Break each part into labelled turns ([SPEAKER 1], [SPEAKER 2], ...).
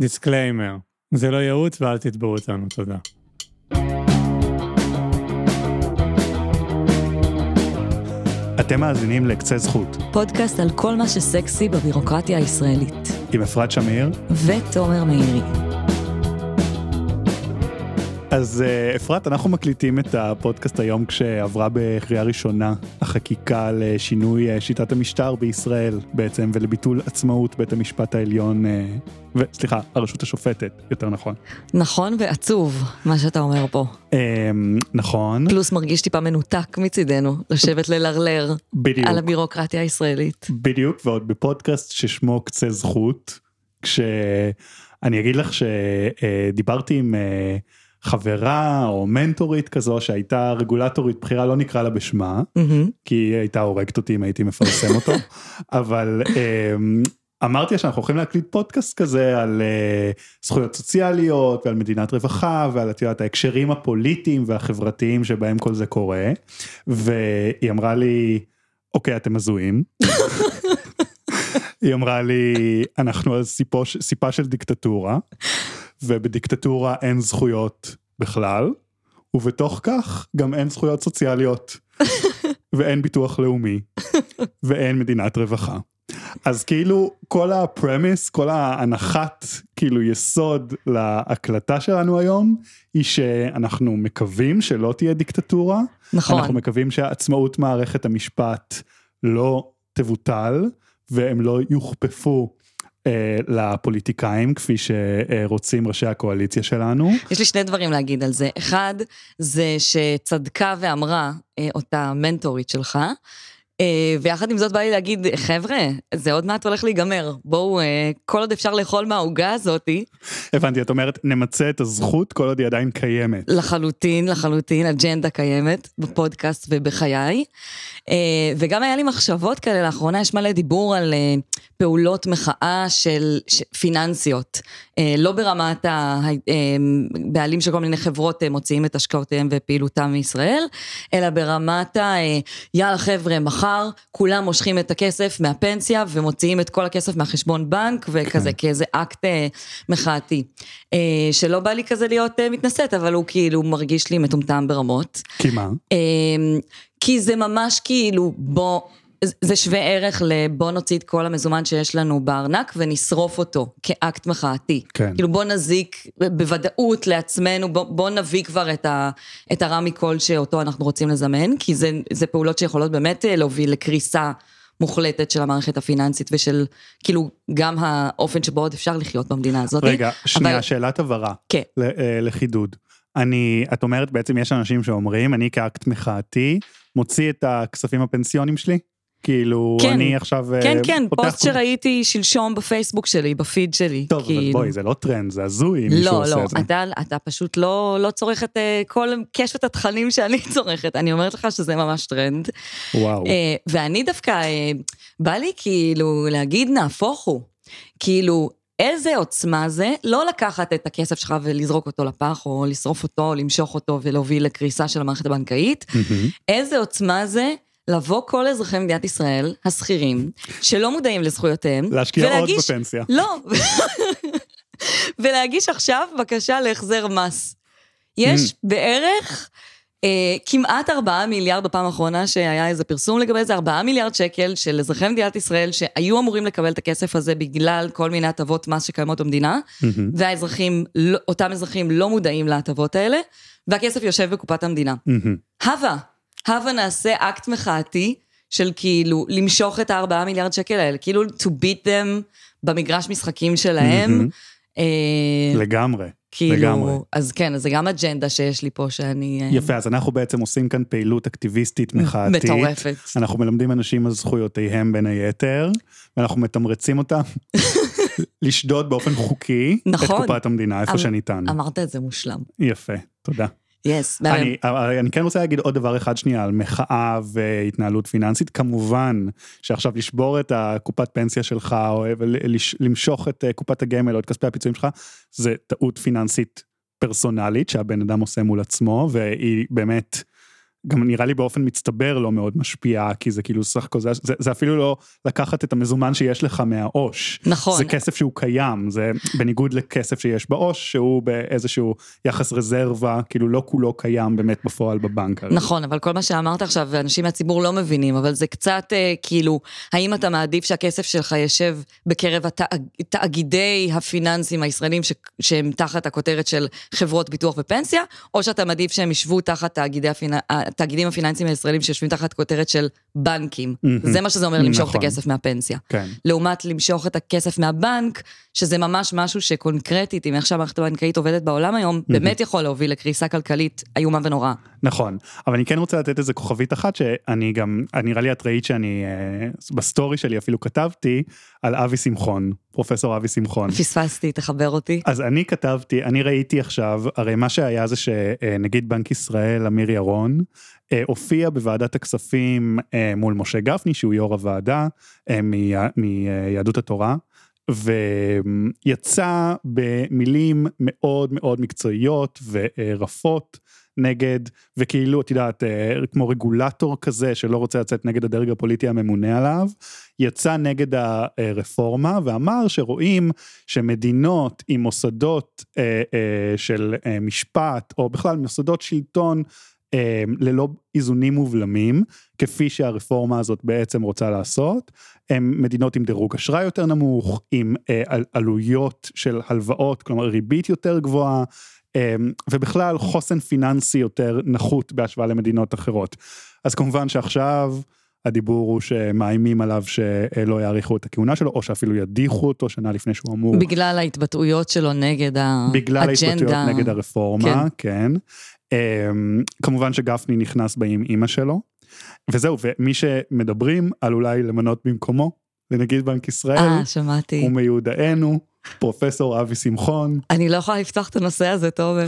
[SPEAKER 1] disclaimer, זה לא ייעוץ ואל תתבעו אותנו, תודה.
[SPEAKER 2] אתם מאזינים לקצה זכאות,
[SPEAKER 3] פודקאסט על כל מה שסקסי בבירוקרטיה הישראלית.
[SPEAKER 2] עם אפרת שמיר.
[SPEAKER 3] ותומר מאירי.
[SPEAKER 2] אז אה, אפרת, אנחנו מקליטים את הפודקאסט היום כשעברה בקריאה ראשונה החקיקה לשינוי אה, שיטת המשטר בישראל בעצם, ולביטול עצמאות בית המשפט העליון, אה, ו- סליחה, הרשות השופטת, יותר נכון.
[SPEAKER 3] נכון ועצוב, מה שאתה אומר פה.
[SPEAKER 2] אמ, נכון,
[SPEAKER 3] פלוס מרגיש טיפה מנותק מצידנו, לשבת ללרלר
[SPEAKER 2] בדיוק,
[SPEAKER 3] על הבירוקרטיה הישראלית.
[SPEAKER 2] בדיוק, ועוד בפודקאסט ששמו קצה זכות, כשאני אגיד לך שדיברתי עם חברה או מנטורית כזו שהייתה רגולטורית בכירה, לא נקרא לה בשמה,
[SPEAKER 3] מהמם.
[SPEAKER 2] כי היא הייתה הורגת אותי אם הייתי מפרסם אותו, אבל אמ, אמרתי שאנחנו הולכים להקליט פודקאסט כזה על אה, זכויות סוציאליות ועל מדינת רווחה ועל את יודעת ההקשרים הפוליטיים והחברתיים שבהם כל זה קורה, והיא אמרה לי, אוקיי אתם הזויים. היא אמרה לי, אנחנו על סיפו, סיפה של דיקטטורה, ובדיקטטורה אין זכויות בכלל, ובתוך כך גם אין זכויות סוציאליות, ואין ביטוח לאומי, ואין מדינת רווחה. אז כאילו כל הפרמיס, כל ההנחת כאילו יסוד להקלטה שלנו היום, היא שאנחנו מקווים שלא תהיה דיקטטורה,
[SPEAKER 3] נכון.
[SPEAKER 2] אנחנו מקווים שעצמאות מערכת המשפט לא תבוטל, והם לא יוכפפו לפוליטיקאים כפי שרוצים ראשי הקואליציה שלנו.
[SPEAKER 3] יש לי שני דברים להגיד על זה. אחד, זה שצדקה ואמרה אה, אותה מנטורית שלך, אה, ויחד עם זאת בא לי להגיד, חבר'ה, זה עוד מעט הולך להיגמר. בואו, אה, כל עוד אפשר לאכול מהעוגה הזאתי,
[SPEAKER 2] הבנתי, את אומרת נמצה את הזכות כל עוד היא עדיין קיימת.
[SPEAKER 3] לחלוטין, לחלוטין, אג'נדה קיימת בפודקאסט ובחיי. אה, וגם היה לי מחשבות כאלה, לאחרונה יש מלא דיבור על אה, פעולות מחאה של פיננסיות. אה, לא ברמת הבעלים של כל מיני חברות אה, מוציאים את השקעותיהם ופעילותם מישראל, אלא ברמת ה... אה, יאללה חבר'ה, מחר כולם מושכים את הכסף מהפנסיה ומוציאים את כל הכסף מהחשבון בנק, וכזה כאיזה אקט אה, מחאתי. אה, שלא בא לי כזה להיות אה, מתנשאת, אבל הוא כאילו מרגיש לי מטומטם ברמות.
[SPEAKER 2] כי מה?
[SPEAKER 3] כי זה ממש כאילו, בוא, זה שווה ערך לבוא נוציא את כל המזומן שיש לנו בארנק ונשרוף אותו כאקט מחאתי.
[SPEAKER 2] כן.
[SPEAKER 3] כאילו בוא נזיק בוודאות לעצמנו, בוא, בוא נביא כבר את, ה, את הרע מכל שאותו אנחנו רוצים לזמן, כי זה, זה פעולות שיכולות באמת אה, להוביל לקריסה מוחלטת של המערכת הפיננסית ושל כאילו גם האופן שבו עוד אפשר לחיות במדינה הזאת.
[SPEAKER 2] רגע, שנייה,
[SPEAKER 3] אבל-
[SPEAKER 2] שאלת הבהרה.
[SPEAKER 3] כן.
[SPEAKER 2] ל- אה, לחידוד. אני, את אומרת בעצם יש אנשים שאומרים, אני כאקט מחאתי, מוציא את הכספים הפנסיוניים שלי? כאילו,
[SPEAKER 3] כן.
[SPEAKER 2] אני עכשיו... אה,
[SPEAKER 3] כן, כן,
[SPEAKER 2] פותח
[SPEAKER 3] פוסט שראיתי שלשום בפייסבוק שלי, ב-feed שלי.
[SPEAKER 2] טוב, אבל
[SPEAKER 3] כאילו.
[SPEAKER 2] בואי, זה לא טרנד, זה הזוי אם מישהו
[SPEAKER 3] לא,
[SPEAKER 2] עושה
[SPEAKER 3] לא,
[SPEAKER 2] את זה.
[SPEAKER 3] אתה, אתה פשוט לא, לא צורך את אה, כל קשת התכנים שאני צורכת, אני אומרת לך שזה ממש טרנד.
[SPEAKER 2] וואו.
[SPEAKER 3] אה, ואני דווקא, אה, בא לי כאילו להגיד נהפוך הוא. כאילו, איזה עוצמה זה לא לקחת את הכסף שלך ולזרוק אותו לפח, או לשרוף אותו, או למשוך אותו ולהוביל לקריסה של המערכת הבנקאית.
[SPEAKER 2] מהמם.
[SPEAKER 3] איזה עוצמה זה לבוא כל אזרחי מדינת ישראל, השכירים, שלא מודעים לזכויותיהם,
[SPEAKER 2] להשקיע עוד
[SPEAKER 3] ולהגיש-
[SPEAKER 2] בפנסיה.
[SPEAKER 3] לא. ולהגיש עכשיו בקשה להחזר מס. יש
[SPEAKER 2] Mm.
[SPEAKER 3] בערך אה, כמעט 4 מיליארד בפעם האחרונה שהיה איזה פרסום לגבי זה, 4 מיליארד שקל של אזרחי מדינת ישראל שהיו אמורים לקבל את הכסף הזה בגלל כל מיני הטבות מס שקיימות במדינה. והאזרחים, לא- אותם אזרחים לא מודעים להטבות האלה, והכסף יושב בקופת המדינה. הווה, הווה נעשה אקט מחאתי של כאילו למשוך את הארבעה מיליארד שקל האלה, כאילו to beat them במגרש משחקים שלהם. אה,
[SPEAKER 2] לגמרי.
[SPEAKER 3] כאילו,
[SPEAKER 2] לגמרי.
[SPEAKER 3] אז כן, אז זה גם אג'נדה שיש לי פה שאני... אה,
[SPEAKER 2] יפה, אז אנחנו בעצם עושים כאן פעילות אקטיביסטית מחאתית.
[SPEAKER 3] מטורפת.
[SPEAKER 2] אנחנו מלמדים אנשים על זכויותיהם בין היתר, ואנחנו מתמרצים אותם לשדוד באופן חוקי את
[SPEAKER 3] נכון.
[SPEAKER 2] קופת המדינה, איפה
[SPEAKER 3] אמ-
[SPEAKER 2] שניתן.
[SPEAKER 3] אמרת את זה מושלם.
[SPEAKER 2] יפה, תודה.
[SPEAKER 3] יס.
[SPEAKER 2] אני, אני כן רוצה להגיד עוד דבר אחד שנייה על מחאה והתנהלות פיננסית. כמובן שעכשיו לשבור את הקופת פנסיה שלך, או למשוך את אה, קופת הגמל או את כספי הפיצויים שלך, זה טעות פיננסית פרסונלית שהבן אדם עושה מול עצמו, והיא באמת גם נראה לי באופן מצטבר לא מאוד משפיעה, כי זה כאילו סך הכל, זה, זה, אפילו לא לקחת את המזומן שיש לך מהעו"ש.
[SPEAKER 3] נכון.
[SPEAKER 2] זה כסף שהוא קיים, זה בניגוד לכסף שיש בעו"ש, שהוא באיזשהו יחס רזרבה, כאילו לא כולו קיים באמת בפועל בבנק.
[SPEAKER 3] נכון, אבל כל מה שאמרת עכשיו, אנשים מהציבור לא מבינים, אבל זה קצת אה, כאילו, האם אתה מעדיף שהכסף שלך יושב בקרב התאג, תאגידי הפיננסים הישראלים ש, שהם תחת הכותרת של חברות ביטוח ופנסיה, או שאתה מעדיף שהם ישבו תחת תאגידי הפינ... התאגידים הפיננסיים הישראלים שיושבים תחת כותרת של בנקים.
[SPEAKER 2] מהמם.
[SPEAKER 3] זה מה שזה אומר למשוך
[SPEAKER 2] נכון.
[SPEAKER 3] את הכסף מהפנסיה.
[SPEAKER 2] כן.
[SPEAKER 3] לעומת למשוך את הכסף מהבנק, שזה ממש משהו שקונקרטית, עם איך שהמערכת הבנקאית עובדת בעולם היום, באמת יכול להוביל לקריסה כלכלית איומה ונוראה.
[SPEAKER 2] נכון, אבל אני כן רוצה לתת איזה כוכבית אחת שאני גם, נראה לי את ראית שאני, אה, ב-story שלי אפילו כתבתי על אבי שמחון, פרופסור אבי שמחון.
[SPEAKER 3] פספסתי, תחבר אותי.
[SPEAKER 2] אז אני כתבתי, אני ראיתי עכשיו, הרי מה שהיה זה שנגיד בנק ישראל, אמיר ירון, אה, הופיע בוועדת הכספים אה, מול משה גפני, שהוא יו"ר הוועדה, אה, מיה- מיהדות התורה, ויצא במילים מאוד מאוד מקצועיות ורפות נגד, וכאילו, את יודעת, אה, כמו רגולטור כזה שלא רוצה לצאת נגד הדרג הפוליטי הממונה עליו, יצא נגד הרפורמה ואמר שרואים שמדינות עם מוסדות אה, אה, של משפט, או בכלל מוסדות שלטון, ללא איזונים ובלמים, כפי שהרפורמה הזאת בעצם רוצה לעשות, הם מדינות עם דירוג אשראי יותר נמוך, עם על- עלויות של הלוואות, כלומר ריבית יותר גבוהה, ובכלל חוסן פיננסי יותר נחות בהשוואה למדינות אחרות. אז כמובן שעכשיו הדיבור הוא שמאיימים עליו שלא יאריכו את הכהונה שלו, או שאפילו ידיחו אותו שנה לפני שהוא אמור.
[SPEAKER 3] בגלל ההתבטאויות שלו נגד האג'נדה.
[SPEAKER 2] בגלל ההתבטאויות נגד הרפורמה, כן. אמ, כמובן שגפני נכנס בה עם אימא שלו, וזהו, ומי שמדברים על אולי למנות במקומו, לנגיד בנק ישראל,
[SPEAKER 3] אה, שמעתי.
[SPEAKER 2] הוא מיודענו, פרופסור אבי שמחון,
[SPEAKER 3] אני לא יכולה לפתוח את הנושא הזה, תומר.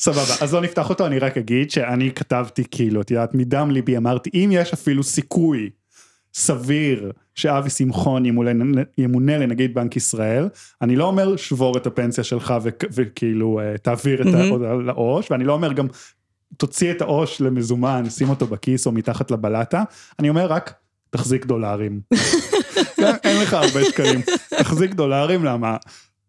[SPEAKER 2] סבבה, אז לא נפתח אותו, אני רק אגיד שאני כתבתי כאילו, את יודעת, מדם ליבי אמרתי, אם יש אפילו סיכוי סביר שאבי שמחון ימונה, ימונה לנגיד בנק ישראל, אני לא אומר שבור את הפנסיה שלך ו- וכאילו אה, תעביר את. העוד לעו"ש, ואני לא אומר גם תוציא את העו"ש למזומן, שים אותו בכיס או מתחת לבלטה, אני אומר רק תחזיק דולרים. אין לך הרבה שקלים, תחזיק דולרים, למה?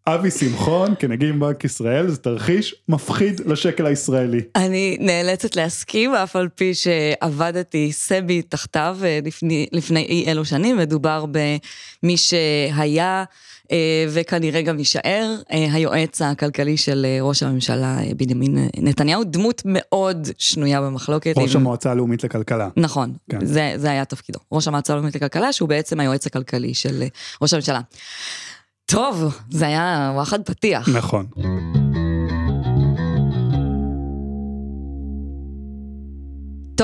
[SPEAKER 2] אבי שמחון כנגיד בנק ישראל זה תרחיש מפחיד לשקל הישראלי.
[SPEAKER 3] אני נאלצת להסכים, אף על פי שעבדתי סבי תחתיו אה, לפני, אי אלו שנים, מדובר במי שהיה וכנראה גם יישאר אה, היועץ הכלכלי של אה, ראש הממשלה אה, בנימין נתניהו, דמות מאוד שנויה במחלוקת.
[SPEAKER 2] ראש
[SPEAKER 3] עם-
[SPEAKER 2] המועצה הלאומית לכלכלה.
[SPEAKER 3] נכון,
[SPEAKER 2] כן.
[SPEAKER 3] זה, זה היה תפקידו. ראש המועצה הלאומית לכלכלה, שהוא בעצם היועץ הכלכלי של אה, ראש הממשלה. טוב, זה היה וואחד פתיח.
[SPEAKER 2] נכון.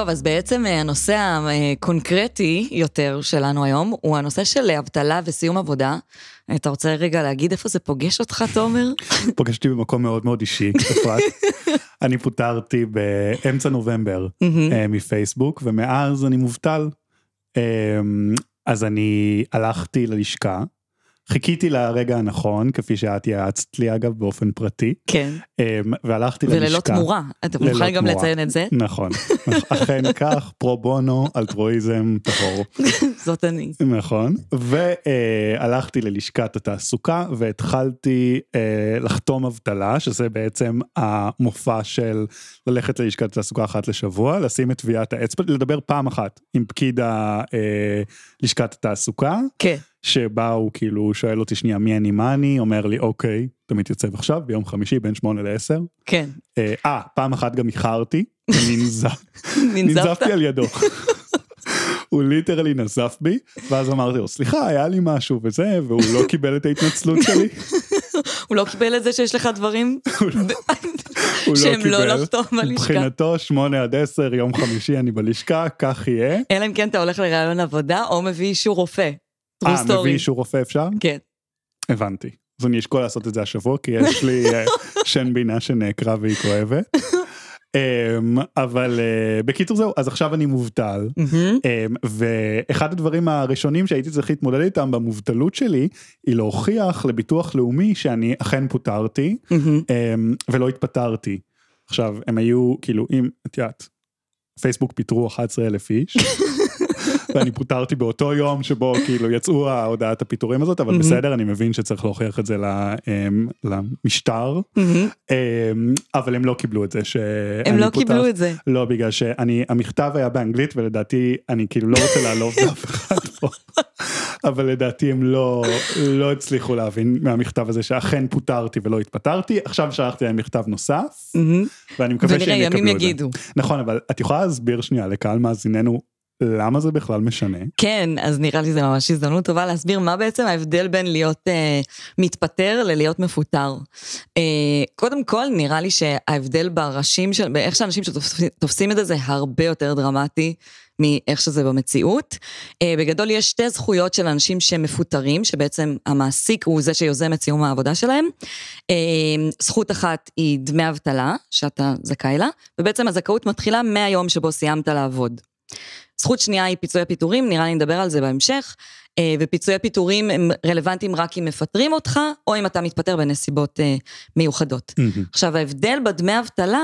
[SPEAKER 3] טוב, אז בעצם אה, הנושא הקונקרטי יותר שלנו היום, הוא הנושא של אבטלה וסיום עבודה. אתה רוצה רגע להגיד איפה זה פוגש אותך, תומר?
[SPEAKER 2] פגשתי במקום מאוד מאוד אישי, אפרת. אני פוטרתי באמצע נובמבר. אה, מפייסבוק, ומאז אני מובטל. אה, אז אני הלכתי ללשכה, חיכיתי לרגע הנכון, כפי שאת יעצת לי אגב באופן פרטי,
[SPEAKER 3] כן,
[SPEAKER 2] אה, והלכתי ללשכה.
[SPEAKER 3] וללא תמורה. אתה מוכן גם. לציין את זה?
[SPEAKER 2] נכון, אכן כך, פרו בונו, אלטרואיזם, טהור.
[SPEAKER 3] זאת אני.
[SPEAKER 2] נכון, והלכתי ללשכת התעסוקה והתחלתי אה, לחתום אבטלה, שזה בעצם המופע של ללכת ללשכת התעסוקה אחת לשבוע, לשים את טביעת האצבע, לדבר פעם אחת עם פקיד אה, לשכת התעסוקה,
[SPEAKER 3] כן.
[SPEAKER 2] שבה הוא כאילו שואל אותי שנייה מי אני מה אני, אומר לי אוקיי, אתה מתייצב עכשיו ביום חמישי בין שמונה לעשר.
[SPEAKER 3] כן.
[SPEAKER 2] אה, אה, פעם אחת גם איחרתי? ננזפתי על ידו. הוא ליטרלי נזף בי, ואז אמרתי לו, סליחה, היה לי משהו וזה, והוא לא קיבל את ההתנצלות שלי.
[SPEAKER 3] הוא לא קיבל את זה שיש לך דברים
[SPEAKER 2] לא- הוא
[SPEAKER 3] שהם לא. לחתום בלשכה.
[SPEAKER 2] מבחינתו, שמונה עד עשר, יום חמישי אני בלשכה, כך יהיה.
[SPEAKER 3] אלא אם כן אתה הולך לראיון עבודה או מביא אישור רופא.
[SPEAKER 2] אה, מביא. אישור רופא אפשר?
[SPEAKER 3] כן.
[SPEAKER 2] הבנתי. אז אני אשקול לעשות את זה השבוע, כי יש לי אה, שן בינה שנעקרה והיא כואבת. אמ, אבל אה, בקיצור זהו, אז עכשיו אני מובטל. אמ, ואחד הדברים הראשונים שהייתי צריך להתמודד איתם במובטלות שלי, היא להוכיח לביטוח לאומי שאני אכן פוטרתי. אמ, ולא התפטרתי. עכשיו, הם היו כאילו, אם, את יודעת, פייסבוק פיטרו 11 אלף איש. ואני פוטרתי באותו יום שבו כאילו יצאו ההודעת הפיטורים הזאת, אבל בסדר, אני מבין שצריך להוכיח את זה אמ, למשטר, אמ, אבל הם לא קיבלו את זה שאני
[SPEAKER 3] הם לא
[SPEAKER 2] פוטר-
[SPEAKER 3] קיבלו את זה.
[SPEAKER 2] לא, בגלל שאני, המכתב היה באנגלית ולדעתי, אני כאילו לא רוצה לעלוב באף אחד פה, אבל לדעתי הם לא, לא הצליחו להבין מהמכתב הזה שאכן פוטרתי ולא התפטרתי, עכשיו שלחתי להם מכתב נוסף, ואני מקווה שהם יקבלו את זה. נכון, אבל את יכולה להסביר שנייה לקהל מאזיננו למה זה בכלל משנה?
[SPEAKER 3] כן, אז נראה לי זה ממש הזדמנות טובה להסביר מה בעצם ההבדל בין להיות אה, מתפטר ללהיות מפוטר. אה, קודם כל, נראה לי שההבדל בראשים של, באיך שאנשים שתופסים את זה, זה הרבה יותר דרמטי מאיך שזה במציאות. אה, בגדול יש שתי זכויות של אנשים שמפוטרים, שבעצם המעסיק הוא זה שיוזם את סיום העבודה שלהם. אה, זכות אחת היא דמי אבטלה, שאתה זכאי לה, ובעצם הזכאות מתחילה מהיום שבו סיימת לעבוד. זכות שנייה היא פיצויי פיטורים, נראה לי נדבר על זה בהמשך, אה, ופיצויי פיטורים הם רלוונטיים רק אם מפטרים אותך, או אם אתה מתפטר בנסיבות אה, מיוחדות. עכשיו, ההבדל בדמי אבטלה,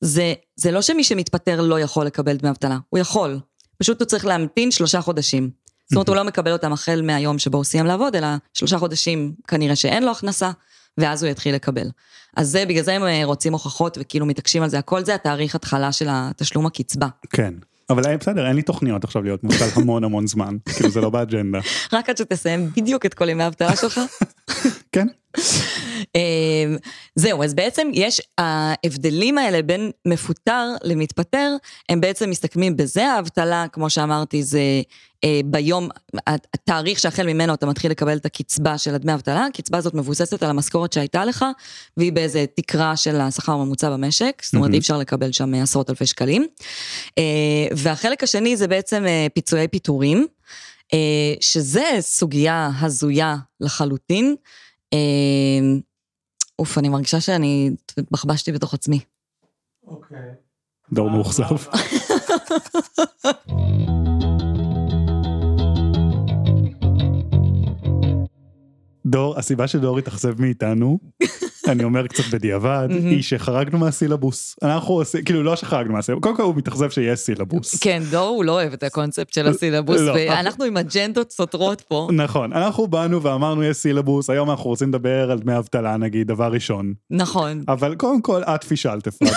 [SPEAKER 3] זה, זה לא שמי שמתפטר לא יכול לקבל דמי אבטלה, הוא יכול. פשוט הוא צריך להמתין שלושה חודשים. זאת אומרת, הוא לא מקבל אותם החל מהיום שבו הוא סיים לעבוד, אלא שלושה חודשים כנראה שאין לו הכנסה, ואז הוא יתחיל לקבל. אז זה, בגלל זה הם אה, רוצים הוכחות וכאילו מתעקשים על זה, הכל זה התאריך התחלה של התשלום הקצבה.
[SPEAKER 2] כן. אבל אה, בסדר, אין לי תוכניות עכשיו להיות מובטל המון המון זמן, כאילו זה לא באג'נדה.
[SPEAKER 3] רק עד שתסיים בדיוק את כל ימי האבטלה שלך.
[SPEAKER 2] כן?
[SPEAKER 3] אה, זהו, אז בעצם יש, ההבדלים האלה בין מפוטר למתפטר, הם בעצם מסתכמים בזה, האבטלה, כמו שאמרתי, זה ביום, התאריך שהחל ממנו אתה מתחיל לקבל את הקצבה של הדמי אבטלה, הקצבה הזאת מבוססת על המשכורת שהייתה לך, והיא באיזה תקרה של השכר הממוצע במשק, זאת אומרת אי אפשר לקבל שם עשרות אלפי שקלים. אה, והחלק השני זה בעצם אה, פיצויי פיטורים, אה, שזה סוגיה הזויה לחלוטין. אה, אוף, אני מרגישה שאני התבחבשתי בתוך עצמי.
[SPEAKER 2] דור מאוכזב. דור, הסיבה שדור התאכזב מאיתנו, אני אומר קצת בדיעבד, היא שחרגנו מהסילבוס. אנחנו עושים, כאילו לא שחרגנו מהסילבוס, קודם כל הוא מתאכזב שיש סילבוס.
[SPEAKER 3] כן, דור הוא לא אוהב את הקונספט של הסילבוס,
[SPEAKER 2] לא.
[SPEAKER 3] ואנחנו עם אג'נדות סותרות פה.
[SPEAKER 2] נכון, אנחנו באנו ואמרנו יש סילבוס, היום אנחנו רוצים לדבר על דמי אבטלה נגיד, דבר ראשון.
[SPEAKER 3] נכון.
[SPEAKER 2] אבל קודם כל את פישלת אפרת,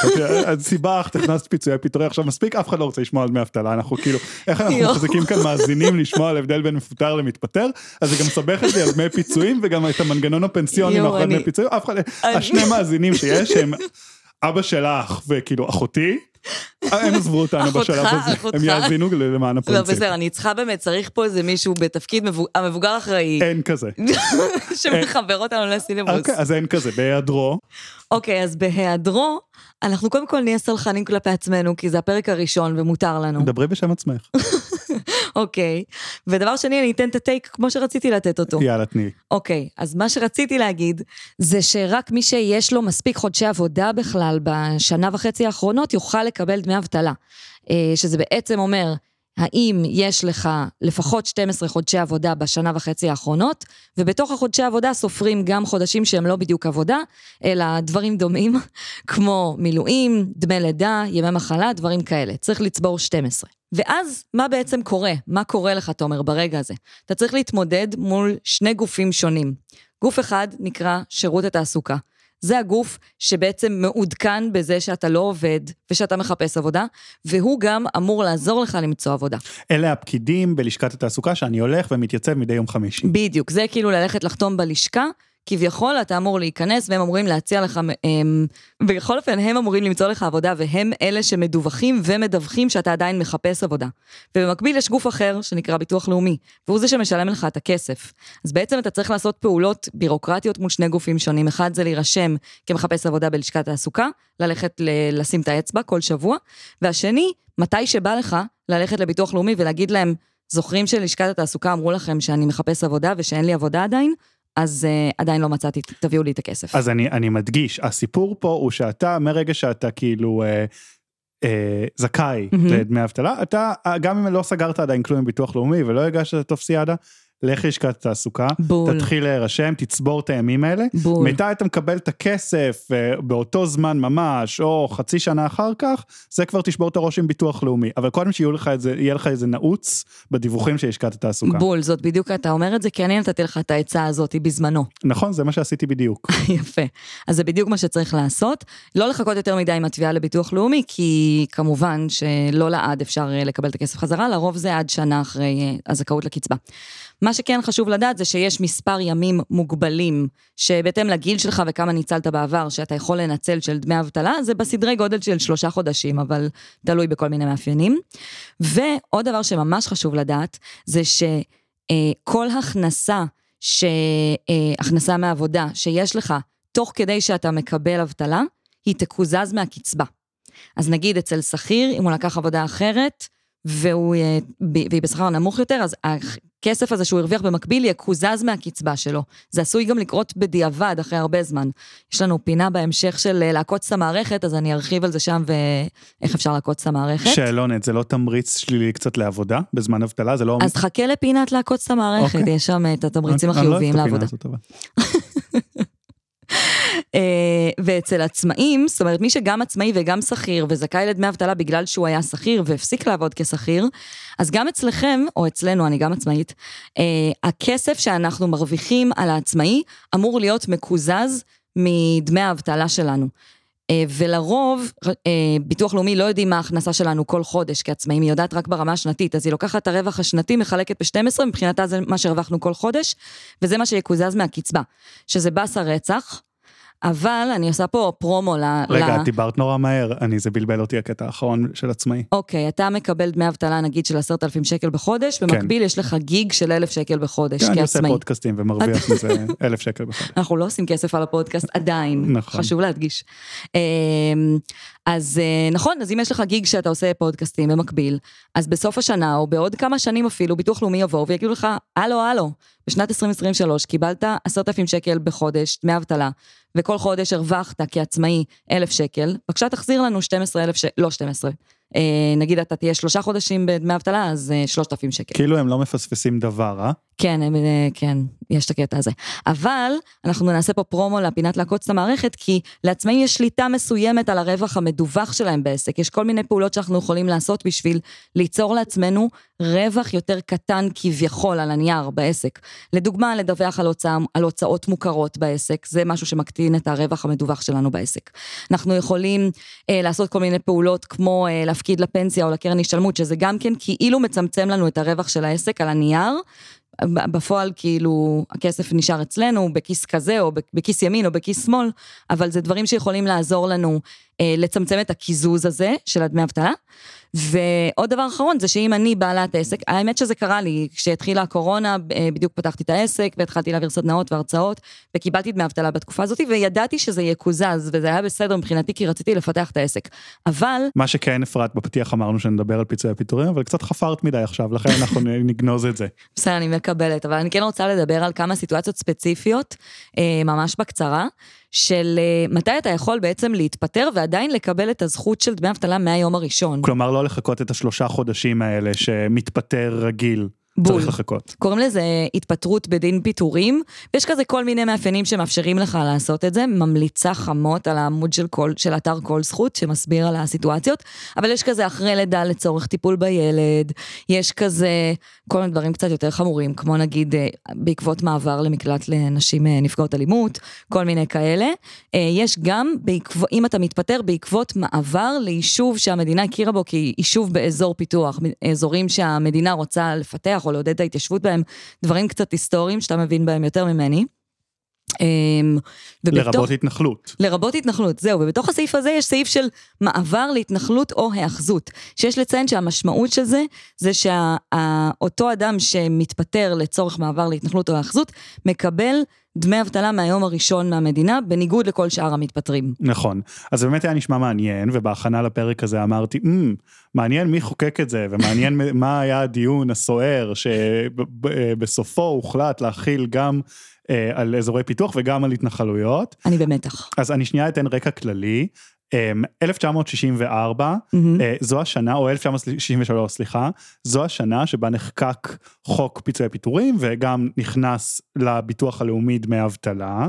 [SPEAKER 2] את- סיבכת, הכנסת פיצויי פיטורי, עכשיו מספיק, אף אחד לא רוצה לשמוע על דמי אבטלה, אנחנו כאילו, איך אנחנו. מחזיקים כאן מאזינים לשמוע על הבדל בין מפוטר למתפטר, אז זה גם מסבך את לי על דמי פיצויים וגם את המנגנון הפנסיוני מאחורי דמי פיצויים, אף אחד, השני מאזינים שיש הם אבא שלך וכאילו אחותי, הם עזבו אותנו בשלב הזה. הם יאזינו למען
[SPEAKER 3] לא,
[SPEAKER 2] הפרינציפ,
[SPEAKER 3] בסדר, אני צריכה באמת, צריך פה איזה מישהו בתפקיד מבו- המבוגר האחראי,
[SPEAKER 2] אין כזה,
[SPEAKER 3] שמחבר אותנו לסילבוס.
[SPEAKER 2] אוקיי, אז אין כזה, בהיעדרו,
[SPEAKER 3] אוקיי, אז בהיעדרו, אנחנו קודם כל נהיה סלחנים כלפי עצמנו, כי זה הפרק הראשון ומותר לנו.
[SPEAKER 2] דברי בשם עצמך,
[SPEAKER 3] אוקיי. ודבר שני, אני אתן את הטייק כמו שרציתי לתת אותו.
[SPEAKER 2] יאללה תני,
[SPEAKER 3] אוקיי, אז מה שרציתי להגיד, זה שרק מי שיש לו מספיק חודשי עבודה בכלל בשנה וחצי האחרונות, יוכל לקבל דמי אבטלה. אה, שזה בעצם אומר, האם יש לך לפחות 12 חודשי עבודה בשנה וחצי האחרונות, ובתוך החודשי עבודה סופרים גם חודשים שהם לא בדיוק עבודה, אלא דברים דומים, כמו מילואים, דמי לידה, ימי מחלה, דברים כאלה. צריך לצבור 12. ואז, מה בעצם קורה? מה קורה לך, תומר, ברגע הזה? אתה צריך להתמודד מול שני גופים שונים. גוף אחד נקרא שירות התעסוקה. זה הגוף שבעצם מעודכן בזה שאתה לא עובד ושאתה מחפש עבודה, והוא גם אמור לעזור לך למצוא עבודה.
[SPEAKER 2] אלה הפקידים בלשכת התעסוקה שאני הולך ומתייצב מדי יום חמישי.
[SPEAKER 3] בדיוק, זה כאילו ללכת לחתום בלשכה, כביכול אתה אמור להיכנס והם אמורים להציע לך, הם, בכל אופן הם אמורים למצוא לך עבודה והם אלה שמדווחים ומדווחים שאתה עדיין מחפש עבודה. ובמקביל יש גוף אחר שנקרא ביטוח לאומי, והוא זה שמשלם לך את הכסף. אז בעצם אתה צריך לעשות פעולות בירוקרטיות מול שני גופים שונים. אחד זה להירשם כמחפש עבודה בלשכת התעסוקה, ללכת ל- לשים את האצבע כל שבוע, והשני, מתי שבא לך ללכת לביטוח לאומי ולהגיד להם, זוכרים שלשכת התעסוקה אמרו לכם שאני מחפש עבודה ושאין לי עבודה עדיין? אז uh, עדיין לא מצאתי, תביאו לי את הכסף.
[SPEAKER 2] אז אני, אני מדגיש, הסיפור פה הוא שאתה, מרגע שאתה כאילו אה, אה, זכאי
[SPEAKER 3] מהמם.
[SPEAKER 2] לדמי אבטלה, אתה, אה, גם אם לא סגרת עדיין כלום עם ביטוח לאומי ולא הגשת את הטופסיאדה, לך ללשכת התעסוקה,
[SPEAKER 3] בול.
[SPEAKER 2] תתחיל להירשם, תצבור את הימים האלה.
[SPEAKER 3] בול.
[SPEAKER 2] מתי אתה מקבל את הכסף אה, באותו זמן ממש, או חצי שנה אחר כך, זה כבר תשבור את הראש עם ביטוח לאומי. אבל קודם שיהיה לך איזה, יהיה לך איזה נעוץ בדיווחים של לשכת התעסוקה.
[SPEAKER 3] בול, זאת בדיוק, אתה אומר את זה כי אני נתתי לך את העצה הזאת בזמנו.
[SPEAKER 2] נכון, זה מה שעשיתי בדיוק.
[SPEAKER 3] יפה. אז זה בדיוק מה שצריך לעשות. לא לחכות יותר מדי עם התביעה לביטוח לאומי, כי כמובן שלא לעד אפשר אה, לקבל את הכסף חזרה, לרוב זה עד שנה אחרי אה, הזכאות לקצבה. מה שכן חשוב לדעת זה שיש מספר ימים מוגבלים, שבהתאם לגיל שלך וכמה ניצלת בעבר, שאתה יכול לנצל של דמי אבטלה, זה בסדרי גודל של שלושה חודשים, אבל תלוי בכל מיני מאפיינים. ועוד דבר שממש חשוב לדעת, זה שכל הכנסה, ש... אה, הכנסה מעבודה שיש לך תוך כדי שאתה מקבל אבטלה, היא תקוזז מהקצבה. אז נגיד אצל שכיר, אם הוא לקח עבודה אחרת, והוא, אה, והיא בשכר נמוך יותר, אז הכסף הזה שהוא הרוויח במקביל יקוזז מהקצבה שלו. זה עשוי גם לקרות בדיעבד, אחרי הרבה זמן. יש לנו פינה בהמשך של אה, לעקוץ את המערכת, אז אני ארחיב על זה שם ואיך אפשר לעקוץ את המערכת.
[SPEAKER 2] שאלונת, זה לא תמריץ שלילי קצת לעבודה בזמן אבטלה? זה לא...
[SPEAKER 3] אז חכה לפינת לעקוץ את המערכת,
[SPEAKER 2] אוקיי.
[SPEAKER 3] יש שם את התמריצים
[SPEAKER 2] אני- אני לא
[SPEAKER 3] החיוביים
[SPEAKER 2] אוהב את
[SPEAKER 3] לעבודה.
[SPEAKER 2] הפינה הזאת, אבל.
[SPEAKER 3] אה, ואצל עצמאים, זאת אומרת, מי שגם עצמאי וגם שכיר וזכאי לדמי אבטלה בגלל שהוא היה שכיר והפסיק לעבוד כשכיר, אז גם אצלכם, או אצלנו, אני גם עצמאית, אה, הכסף שאנחנו מרוויחים על העצמאי אמור להיות מקוזז מדמי האבטלה שלנו. אה, ולרוב, אה, ביטוח לאומי לא יודעים מה ההכנסה שלנו כל חודש כעצמאים, היא יודעת רק ברמה השנתית, אז היא לוקחת את הרווח השנתי, מחלקת ב-12, מבחינתה זה מה שהרווחנו כל חודש, וזה מה שיקוזז מהקצבה, שזה באסה רצח, אבל אני עושה פה פרומו ל...
[SPEAKER 2] רגע. את דיברת נורא מהר, אני, זה בלבל אותי הקטע האחרון של עצמאי.
[SPEAKER 3] אוקיי, אתה מקבל דמי אבטלה נגיד של עשרת אלפים שקל בחודש, במקביל יש לך גיג של אלף שקל בחודש
[SPEAKER 2] כן, אני עושה
[SPEAKER 3] כעצמאי.
[SPEAKER 2] פודקאסטים ומרוויח מזה אלף שקל בחודש.
[SPEAKER 3] אנחנו לא עושים כסף על הפודקאסט עדיין,
[SPEAKER 2] נכון.
[SPEAKER 3] חשוב להדגיש. אז אה, נכון, אז אם יש לך גיג שאתה עושה פודקאסטים במקביל, אז בסוף השנה, או בעוד כמה שנים אפילו, ביטוח לאומי יבואו ויגידו לך, הלו, הלו, בשנת 2023 קיבלת עשרת אלפים שקל בחודש, דמי אבטלה, וכל חודש הרווחת כעצמאי אלף שקל, בבקשה תחזיר לנו 12 אלף שקל, לא 12. אה, נגיד אתה תהיה שלושה חודשים בדמי אבטלה, אז אה, 3,000 שקל.
[SPEAKER 2] כאילו הם לא מפספסים דבר, אה?
[SPEAKER 3] כן, הם, אה, כן, יש את הקטע הזה. אבל אנחנו נעשה פה פרומו לפינת לעקוץ את המערכת, כי לעצמאים יש שליטה מסוימת על הרווח המדווח שלהם בעסק. יש כל מיני פעולות שאנחנו יכולים לעשות בשביל ליצור לעצמנו רווח יותר קטן כביכול על הנייר בעסק. לדוגמה, לדווח על, הוצא, על הוצאות מוכרות בעסק, זה משהו שמקטין את הרווח המדווח שלנו בעסק. אנחנו יכולים אה, לעשות כל מיני פעולות כמו אה, להפקיד לפנסיה או לקרן השתלמות, שזה גם כן כאילו מצמצם לנו את הרווח של העסק על הנייר. בפועל כאילו הכסף נשאר אצלנו בכיס כזה או בכיס ימין או בכיס שמאל, אבל זה דברים שיכולים לעזור לנו לצמצם את הקיזוז הזה של הדמי אבטלה. ועוד דבר אחרון זה שאם אני בעלת עסק, האמת שזה קרה לי, כשהתחילה הקורונה, אה, בדיוק פתחתי את העסק והתחלתי להעביר סדנאות והרצאות, וקיבלתי דמי אבטלה בתקופה הזאת, וידעתי שזה יקוזז, וזה היה בסדר מבחינתי כי רציתי לפתח את העסק. אבל
[SPEAKER 2] מה שכן אפרת בפתיח אמרנו שנדבר על פיצויי הפיטורים, אבל קצת חפרת מדי עכשיו, לכן אנחנו נגנוז את זה.
[SPEAKER 3] בסדר, אני מקבלת, אבל אני כן רוצה לדבר על כמה סיטואציות ספציפיות, אה, ממש בקצרה, של אה, מתי אתה יכול בעצם להתפטר ועדיין לקבל את הזכות של דמי אבטלה מהיום הראשון.
[SPEAKER 2] כלומר, לא לחכות את השלושה חודשים האלה שמתפטר רגיל.
[SPEAKER 3] בול.
[SPEAKER 2] צריך לחכות.
[SPEAKER 3] קוראים לזה התפטרות בדין פיטורים, ויש כזה כל מיני מאפיינים שמאפשרים לך לעשות את זה, ממליצה חמות על העמוד של, כל, של אתר כל זכות שמסביר על הסיטואציות, אבל יש כזה אחרי לידה לצורך טיפול בילד, יש כזה כל מיני דברים קצת יותר חמורים, כמו נגיד אה, בעקבות מעבר למקלט לנשים אה, נפגעות אלימות, כל מיני כאלה. אה, יש גם, בעקב, אם אתה מתפטר בעקבות מעבר ליישוב שהמדינה הכירה בו כיישוב באזור פיתוח, אזורים שהמדינה רוצה לפתח או לעודד את ההתיישבות בהם, דברים קצת היסטוריים שאתה מבין בהם יותר ממני. אמ, ובתוך-
[SPEAKER 2] לרבות התנחלות.
[SPEAKER 3] לרבות התנחלות, זהו, ובתוך הסעיף הזה יש סעיף של מעבר להתנחלות או היאחזות, שיש לציין שהמשמעות של זה, זה שאותו אדם שמתפטר לצורך מעבר להתנחלות או היאחזות, מקבל דמי אבטלה מהיום הראשון מהמדינה, בניגוד לכל שאר המתפטרים.
[SPEAKER 2] נכון. אז באמת היה נשמע מעניין, ובהכנה לפרק הזה אמרתי, mm, מעניין מי חוקק את זה, ומעניין מה היה הדיון הסוער, שבסופו הוחלט להכיל גם אה, על אזורי פיתוח וגם על התנחלויות.
[SPEAKER 3] אני במתח.
[SPEAKER 2] אז אני שנייה אתן רקע כללי. אמ, 1964,
[SPEAKER 3] מהמם.
[SPEAKER 2] אה, זו השנה, או 1963, סליחה, זו השנה שבה נחקק חוק פיצויי פיטורים וגם נכנס לביטוח הלאומי דמי אבטלה.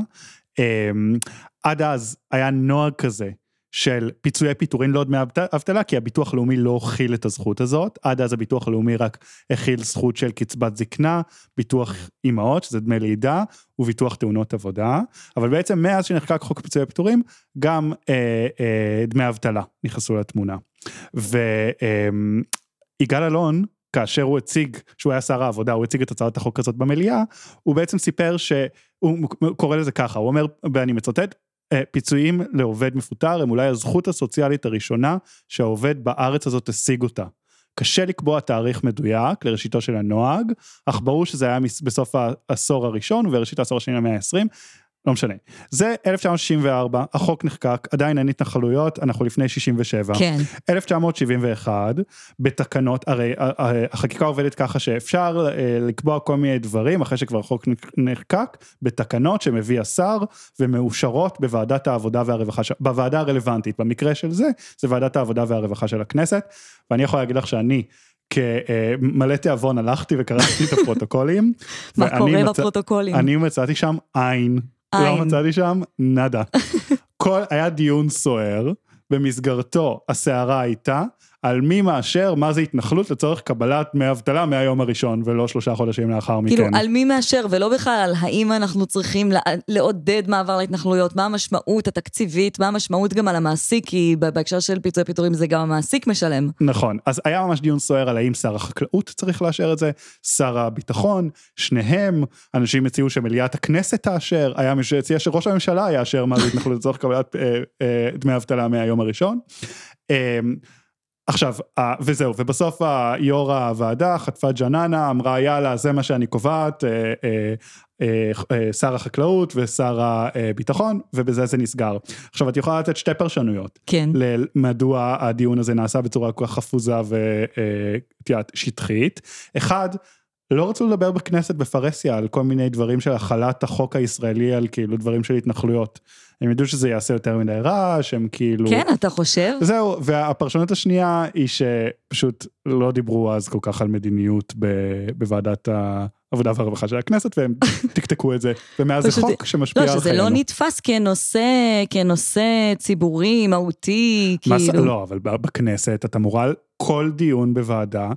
[SPEAKER 2] אמ, עד אז היה נוהג כזה של פיצויי פיטורים לא דמי אבט- אבטלה, כי הביטוח הלאומי לא הכיל את הזכות הזאת, עד אז הביטוח הלאומי רק הכיל זכות של קצבת זקנה, ביטוח אימהות, שזה דמי לידה, וביטוח תאונות עבודה, אבל בעצם מאז שנחקק חוק פיצויי פיטורים, גם אה, אה, דמי אבטלה נכנסו לתמונה. ויגאל אלון, כאשר הוא הציג, שהוא היה שר העבודה, הוא הציג את הצעת החוק הזאת במליאה, הוא בעצם סיפר שהוא קורא לזה ככה, הוא אומר, ואני מצטט, "אה, פיצויים לעובד מפוטר הם אולי הזכות הסוציאלית הראשונה שהעובד בארץ הזאת השיג אותה. קשה לקבוע תאריך מדויק לראשיתו של הנוהג, אך ברור שזה היה בסוף העשור הראשון ובראשית העשור השני למאה ה-20, לא משנה. זה 1964, החוק נחקק, עדיין אין התנחלויות, אנחנו לפני 67.
[SPEAKER 3] כן.
[SPEAKER 2] 1971, בתקנות, הרי החקיקה עובדת ככה שאפשר אה, לקבוע כל מיני דברים אחרי שכבר החוק נחקק, בתקנות שמביא השר ומאושרות בוועדת העבודה והרווחה, בוועדה הרלוונטית, במקרה של זה, זה ועדת העבודה והרווחה של הכנסת, ואני יכול להגיד לך שאני כמלא תיאבון הלכתי וקראתי את הפרוטוקולים.
[SPEAKER 3] מה קורה
[SPEAKER 2] מצא-
[SPEAKER 3] בפרוטוקולים?
[SPEAKER 2] אני מצאתי שם עין, לא. מצאתי שם נאדה. כל, היה דיון סוער, במסגרתו הסערה הייתה על מי מאשר מה זה התנחלות לצורך קבלת דמי אבטלה מהיום הראשון ולא שלושה חודשים לאחר מכן.
[SPEAKER 3] כאילו, על מי מאשר, ולא בכלל על האם אנחנו צריכים לע- לעודד מעבר להתנחלויות, מה המשמעות התקציבית, מה המשמעות גם על המעסיק, כי בהקשר של פיצויי פיטורים זה גם המעסיק משלם.
[SPEAKER 2] נכון, אז היה ממש דיון סוער על האם שר החקלאות צריך לאשר את זה, שר הביטחון, שניהם, אנשים הציעו שמליאת הכנסת תאשר, היה מי שהציע שראש הממשלה יאשר מה זה התנחלות לצורך קבלת אה, אה, דמי אבטלה מהיום הראשון. אה, עכשיו, וזהו, ובסוף יו"ר הוועדה חטפה ג'ננה, אמרה יאללה זה מה שאני קובעת, אה, אה, אה, שר החקלאות ושר הביטחון, ובזה זה נסגר. עכשיו את יכולה לתת שתי פרשנויות.
[SPEAKER 3] כן.
[SPEAKER 2] למדוע הדיון הזה נעשה בצורה כל כך חפוזה ואת יודעת, שטחית. אחד, לא רצו לדבר בכנסת בפרהסיה על כל מיני דברים של החלת החוק הישראלי על כאילו דברים של התנחלויות. הם ידעו שזה יעשה יותר מדי רעש, הם כאילו...
[SPEAKER 3] כן, אתה חושב?
[SPEAKER 2] זהו, והפרשנות השנייה היא שפשוט לא דיברו אז כל כך על מדיניות ב- בוועדת העבודה והרווחה של הכנסת, והם תקתקו את זה, ומאז זה חוק שמשפיע
[SPEAKER 3] לא,
[SPEAKER 2] על
[SPEAKER 3] שזה
[SPEAKER 2] חיינו.
[SPEAKER 3] לא נתפס כנושא, כנושא ציבורי, מהותי, כאילו.
[SPEAKER 2] לא, אבל בכנסת אתה אמורה כל דיון בוועדה,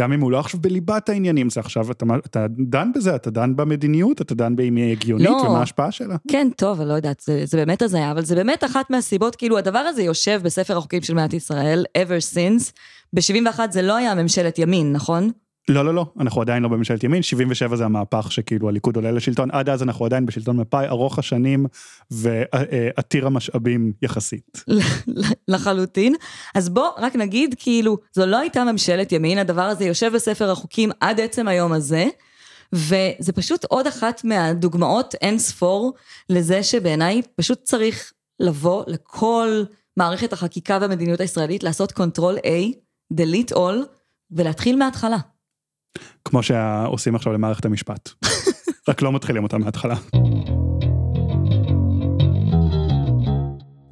[SPEAKER 2] גם אם הוא לא עכשיו בליבת העניינים, זה עכשיו, אתה, אתה דן בזה, אתה דן במדיניות, אתה דן באם היא הגיונית
[SPEAKER 3] לא.
[SPEAKER 2] ומה ההשפעה שלה.
[SPEAKER 3] כן, טוב, אני לא יודעת, זה, זה באמת הזיה, אבל זה באמת אחת מהסיבות, כאילו, הדבר הזה יושב בספר החוקים של מדינת ישראל, ever since. ב-71 זה לא היה ממשלת ימין, נכון?
[SPEAKER 2] לא, לא, לא, אנחנו עדיין לא בממשלת ימין, 77 זה המהפך שכאילו הליכוד עולה לשלטון, עד אז אנחנו עדיין בשלטון מפא"י ארוך השנים ועתיר המשאבים יחסית.
[SPEAKER 3] לחלוטין. אז בוא רק נגיד, כאילו, זו לא הייתה ממשלת ימין, הדבר הזה יושב בספר החוקים עד עצם היום הזה, וזה פשוט עוד אחת מהדוגמאות אין ספור לזה שבעיניי פשוט צריך לבוא לכל מערכת החקיקה והמדיניות הישראלית, לעשות control A, delete all, ולהתחיל מההתחלה.
[SPEAKER 2] כמו שעושים עכשיו למערכת המשפט. רק לא מתחילים אותה מההתחלה.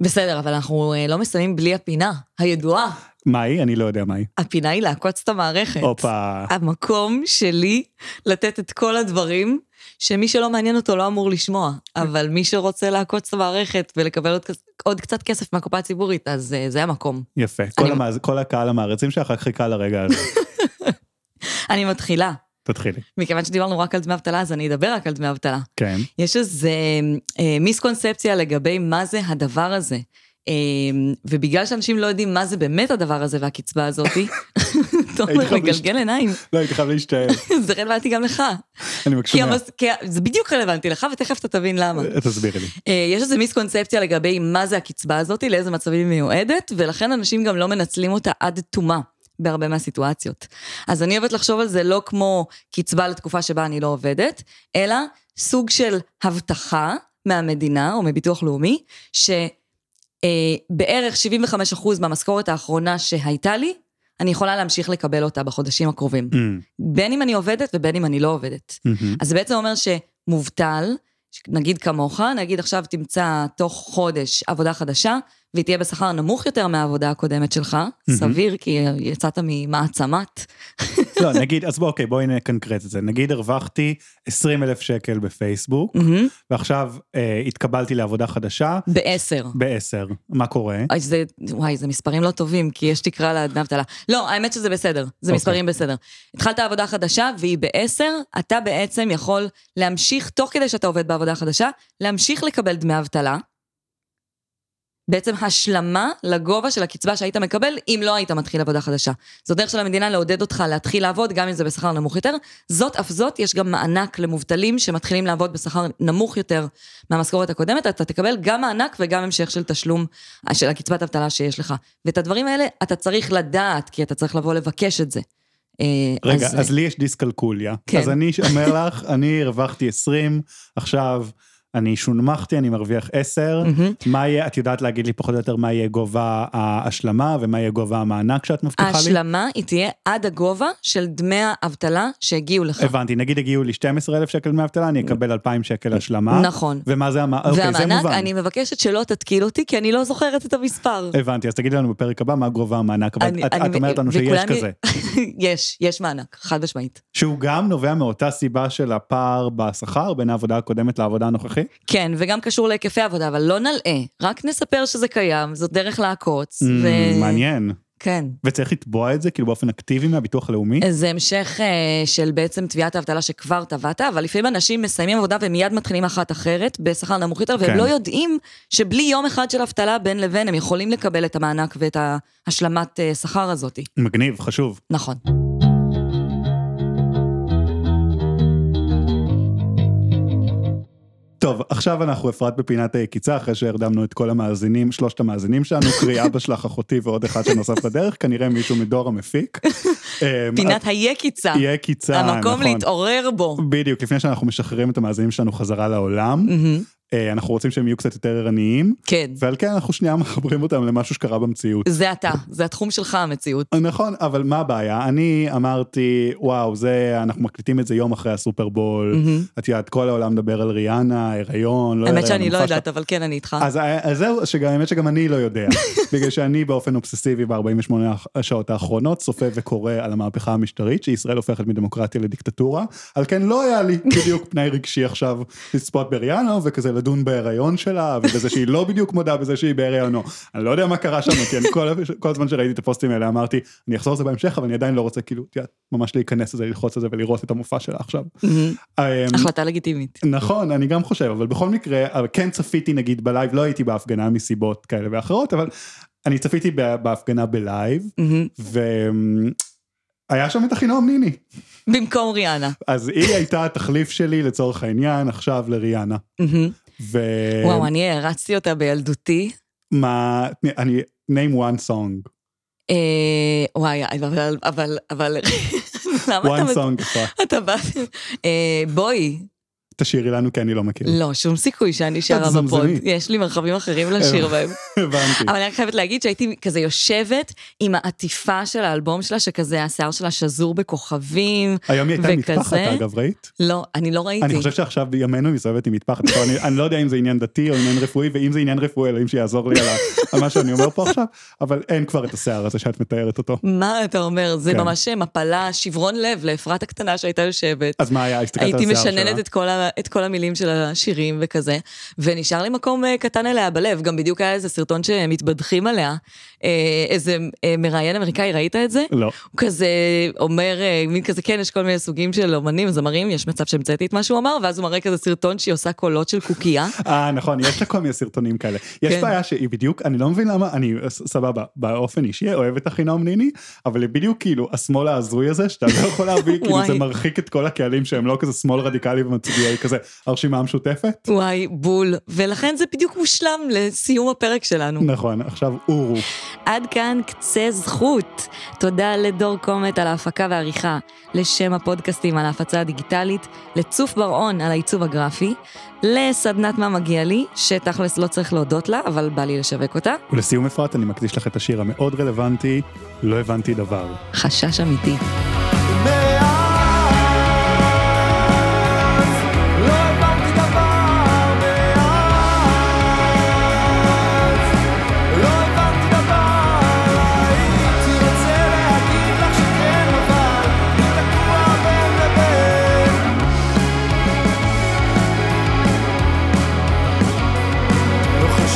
[SPEAKER 3] בסדר, אבל אנחנו אה, לא מסיימים בלי הפינה הידועה.
[SPEAKER 2] מהי? אני לא יודע מהי.
[SPEAKER 3] הפינה היא לעקוץ את המערכת.
[SPEAKER 2] הופה.
[SPEAKER 3] המקום שלי לתת את כל הדברים שמי שלא מעניין אותו לא אמור לשמוע, אבל מי שרוצה לעקוץ את המערכת ולקבל עוד, עוד קצת כסף מהקופה הציבורית, אז אה, זה המקום.
[SPEAKER 2] יפה. כל, המאז... כל הקהל המעריצים שלך רק חיכה לרגע הזה.
[SPEAKER 3] אני מתחילה.
[SPEAKER 2] תתחילי.
[SPEAKER 3] מכיוון שדיברנו רק על דמי אבטלה, אז אני אדבר רק על דמי אבטלה.
[SPEAKER 2] כן.
[SPEAKER 3] יש איזה אה, מיסקונספציה לגבי מה זה הדבר הזה. אה, ובגלל שאנשים לא יודעים מה זה באמת הדבר הזה והקצבה הזאתי, תומר מגלגל עיניים,
[SPEAKER 2] לא, הייתי חייב להשתעל.
[SPEAKER 3] זה רלוונטי גם לך.
[SPEAKER 2] אני מקשיב.
[SPEAKER 3] זה בדיוק רלוונטי לך, ותכף אתה תבין למה.
[SPEAKER 2] תסבירי לי.
[SPEAKER 3] אה, יש איזו מיסקונספציה לגבי מה זה הקצבה הזאת, לאיזה מצבים היא מיועדת, ולכן אנשים גם לא מנצלים אותה עד תומה. בהרבה מהסיטואציות. אז אני אוהבת לחשוב על זה לא כמו קצבה לתקופה שבה אני לא עובדת, אלא סוג של הבטחה מהמדינה או מביטוח לאומי, שבערך 75% מהמשכורת האחרונה שהייתה לי, אני יכולה להמשיך לקבל אותה בחודשים הקרובים.
[SPEAKER 2] אמ,
[SPEAKER 3] בין אם אני עובדת ובין אם אני לא עובדת.
[SPEAKER 2] אמ,
[SPEAKER 3] אז זה בעצם אומר שמובטל, נגיד כמוך, נגיד עכשיו תמצא תוך חודש עבודה חדשה, והיא תהיה בשכר נמוך יותר מהעבודה הקודמת שלך, סביר, כי יצאת ממעצמת.
[SPEAKER 2] לא, נגיד, אז בוא, אוקיי, בואי נקנקרט את זה. נגיד הרווחתי 20 אלף שקל בפייסבוק, ועכשיו אה, התקבלתי לעבודה חדשה
[SPEAKER 3] בעשר.
[SPEAKER 2] בעשר. מה קורה?
[SPEAKER 3] אוי, זה, וואי, זה מספרים לא טובים, כי יש תקרה לדמי אבטלה. לא, האמת שזה בסדר, זה
[SPEAKER 2] אוקיי.
[SPEAKER 3] מספרים בסדר. התחלת עבודה חדשה והיא בעשר, אתה בעצם יכול להמשיך, תוך כדי שאתה עובד בעבודה חדשה, להמשיך לקבל דמי אבטלה. בעצם השלמה לגובה של הקצבה שהיית מקבל אם לא היית מתחיל עבודה חדשה. זו דרך של המדינה לעודד אותך להתחיל לעבוד, גם אם זה בשכר נמוך יותר. זאת אף זאת, יש גם מענק למובטלים שמתחילים לעבוד בשכר נמוך יותר מהמשכורת הקודמת, אתה תקבל גם מענק וגם המשך של תשלום של הקצבת אבטלה שיש לך. ואת הדברים האלה אתה צריך לדעת, כי אתה צריך לבוא לבקש את זה. אה,
[SPEAKER 2] רגע, אז, אז לי יש דיסקלקוליה.
[SPEAKER 3] כן.
[SPEAKER 2] אז אני אומר לך, אני הרווחתי 20, עכשיו אני שונמכתי, אני מרוויח 10.
[SPEAKER 3] מהמם.
[SPEAKER 2] מה יהיה, את יודעת להגיד לי פחות או יותר מה יהיה גובה ההשלמה ומה יהיה גובה המענק שאת מבטיחה לי?
[SPEAKER 3] ההשלמה היא תהיה עד הגובה של דמי האבטלה שהגיעו לך.
[SPEAKER 2] הבנתי, נגיד הגיעו לי 12,000 שקל דמי אבטלה, אני אקבל 2,000 שקל השלמה.
[SPEAKER 3] נכון.
[SPEAKER 2] ומה זה המענק? אוקיי, זה
[SPEAKER 3] והמענק,
[SPEAKER 2] מובן.
[SPEAKER 3] אני מבקשת שלא תתקיל אותי, כי אני לא זוכרת את המספר.
[SPEAKER 2] הבנתי, אז תגידי לנו בפרק הבא מה גובה המענק, אבל
[SPEAKER 3] אני-
[SPEAKER 2] את,
[SPEAKER 3] אני-
[SPEAKER 2] את אומרת לנו שיש כזה.
[SPEAKER 3] יש, יש מענק, חד משמעית.
[SPEAKER 2] שהוא גם נובע מאותה סיבה של הפער בשכר בין העבודה הקודמת לעבודה הנוכחית?
[SPEAKER 3] כן, וגם קשור להיקפי עבודה, אבל לא נלאה, רק נספר שזה קיים, זאת דרך לעקוץ. ו...
[SPEAKER 2] Mm, מעניין.
[SPEAKER 3] כן.
[SPEAKER 2] וצריך לתבוע את זה כאילו באופן אקטיבי מהביטוח הלאומי?
[SPEAKER 3] זה המשך אה, של בעצם תביעת האבטלה שכבר תבעת, אבל לפעמים אנשים מסיימים עבודה ומיד מתחילים אחת אחרת, בשכר נמוך יותר, והם
[SPEAKER 2] כן.
[SPEAKER 3] לא יודעים שבלי יום אחד של אבטלה בין לבין, הם יכולים לקבל את המענק ואת ההשלמת אה, שכר הזאת.
[SPEAKER 2] מגניב, חשוב.
[SPEAKER 3] נכון.
[SPEAKER 2] טוב, עכשיו אנחנו אפרת בפינת היקיצה, אחרי שהרדמנו את כל המאזינים, שלושת המאזינים שלנו, קרי אבא שלך, אחותי ועוד אחד שנוסף בדרך, כנראה מישהו מדור המפיק. אמ,
[SPEAKER 3] פינת היקיצה,
[SPEAKER 2] יקיצה,
[SPEAKER 3] המקום
[SPEAKER 2] נכון.
[SPEAKER 3] להתעורר בו.
[SPEAKER 2] בדיוק, לפני שאנחנו משחררים את המאזינים שלנו חזרה לעולם. אה, אנחנו רוצים שהם יהיו קצת יותר ערניים,
[SPEAKER 3] כן,
[SPEAKER 2] ועל כן אנחנו שנייה מחברים אותם למשהו שקרה במציאות.
[SPEAKER 3] זה אתה, זה התחום שלך המציאות.
[SPEAKER 2] נכון, אבל מה הבעיה? אני אמרתי, וואו, זה, אנחנו מקליטים את זה יום אחרי הסופרבול. את יודעת, כל העולם מדבר על ריאנה, הריון, לא
[SPEAKER 3] האמת
[SPEAKER 2] הריון,
[SPEAKER 3] שאני לא. יודעת, אבל כן, אני איתך.
[SPEAKER 2] אז, אז זהו, שגם, האמת שגם אני לא יודע, בגלל שאני באופן אובססיבי ב-48 השעות האחרונות צופה וקורא על המהפכה המשטרית, שישראל הופכת מדמוקרטיה לדיקטטורה, על כן לא היה לי בדיוק פנאי רגשי עכשיו לצפות בריהאנה, וכזה לדון בהיריון שלה, ובזה שהיא לא בדיוק מודה בזה שהיא בהיריונו. אני לא יודע מה קרה שם, כי אני כל, כל הזמן שראיתי את הפוסטים האלה אמרתי, אני אחזור לזה בהמשך, אבל אני עדיין לא רוצה כאילו, את יודעת, ממש להיכנס לזה, ללחוץ על זה ולראות את המופע שלה עכשיו.
[SPEAKER 3] מהמם.
[SPEAKER 2] אמ,
[SPEAKER 3] החלטה לגיטימית.
[SPEAKER 2] נכון, אני גם חושב, אבל בכל מקרה, כן צפיתי נגיד בלייב, לא הייתי בהפגנה מסיבות כאלה ואחרות, אבל אני צפיתי בהפגנה בלייב,
[SPEAKER 3] מהמם.
[SPEAKER 2] והיה שם את אחינועם ניני.
[SPEAKER 3] במקום ריאנה.
[SPEAKER 2] אז היא הייתה התחליף שלי לצורך העניין עכשיו לריאנה. ומה,
[SPEAKER 3] וואו, אני הערצתי אותה בילדותי.
[SPEAKER 2] אני, name one song,
[SPEAKER 3] אה, וואי, אבל, אבל, אבל, למה
[SPEAKER 2] one
[SPEAKER 3] אתה...
[SPEAKER 2] song אפרת.
[SPEAKER 3] אתה בא... אה, בואי.
[SPEAKER 2] תשאירי לנו כי אני לא מכיר.
[SPEAKER 3] לא, שום סיכוי שאני שרה. בפוד. יש לי מרחבים אחרים לשיר בהם.
[SPEAKER 2] הבנתי.
[SPEAKER 3] אבל אני רק חייבת להגיד שהייתי כזה יושבת עם העטיפה של האלבום שלה, שכזה השיער שלה שזור בכוכבים.
[SPEAKER 2] היום היא הייתה מטפחת. אגב, ראית?
[SPEAKER 3] לא, אני לא ראיתי.
[SPEAKER 2] אני חושב שעכשיו בימינו היא מסתובבת עם מטפחת, אני, אני לא יודע אם זה עניין דתי או עניין רפואי, ואם זה עניין רפואי, אלוהים שיעזור לי על, מה שאני אומר פה עכשיו, אבל אין כבר את השיער הזה שאת מתארת אותו.
[SPEAKER 3] מה אתה אומר? זה
[SPEAKER 2] כן.
[SPEAKER 3] ממש מפלה, שברון לב לאפרת הקטנה שהייתה יושבת.
[SPEAKER 2] אז מה היה? הסתכלת על
[SPEAKER 3] הייתי
[SPEAKER 2] השיער שלה?
[SPEAKER 3] משננת את כל, ה, את כל המילים של השירים וכזה, ונשאר לי מקום אה, קטן אליה בלב, גם בדיוק היה איזה סרטון שמתבדחים עליה, איזה אה, מראיין אמריקאי, ראית את זה?
[SPEAKER 2] לא.
[SPEAKER 3] הוא כזה אומר, אה, מין כזה, כן, יש כל מיני סוגים של אומנים, זמרים, יש מצב שהמצאתי את מה שהוא אמר, ואז הוא מראה כזה סרטון שהיא עושה קולות של קוקייה.
[SPEAKER 2] אה, נכון, יש לה כל מיני סרטונים כאלה. יש
[SPEAKER 3] כן.
[SPEAKER 2] בעיה שהיא בדיוק, אני לא מבין למה, אני סבבה, באופן אישי אוהב את אחינועם ניני, אבל היא בדיוק כאילו השמאל ההזוי הזה, שאתה לא יכול להביא, כאילו. זה מרחיק את כל הקהלים שהם לא כזה שמאל רדיקלי ומצביעי כזה הרשימה המשותפת.
[SPEAKER 3] וואי, בול. ולכן זה בדיוק מושלם לסיום הפרק שלנו.
[SPEAKER 2] נכון, עכשיו אורו.
[SPEAKER 3] עד כאן קצה זכות. תודה לדור קומט על ההפקה והעריכה, לשם הפודקאסטים על ההפצה הדיגיטלית, לצוף בר-און על העיצוב הגרפי, לסדנת מה מגיע לי, שתכלס לא צריך להודות לה, אבל בא לי לשווק אותה.
[SPEAKER 2] ולסיום אפרת, אני מקדיש לך את השיר המאוד רלוונטי, לא הבנתי דבר.
[SPEAKER 3] חשש אמיתי.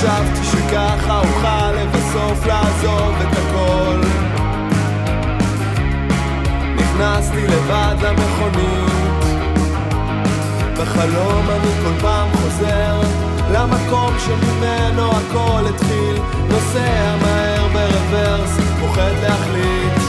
[SPEAKER 4] חשבתי שככה אוכל לבסוף לעזוב את הכל? נכנסתי לבד למכונית. בחלום אני כל פעם חוזר למקום שממנו הכל התחיל. נוסע מהר ברוורס, פוחד להחליט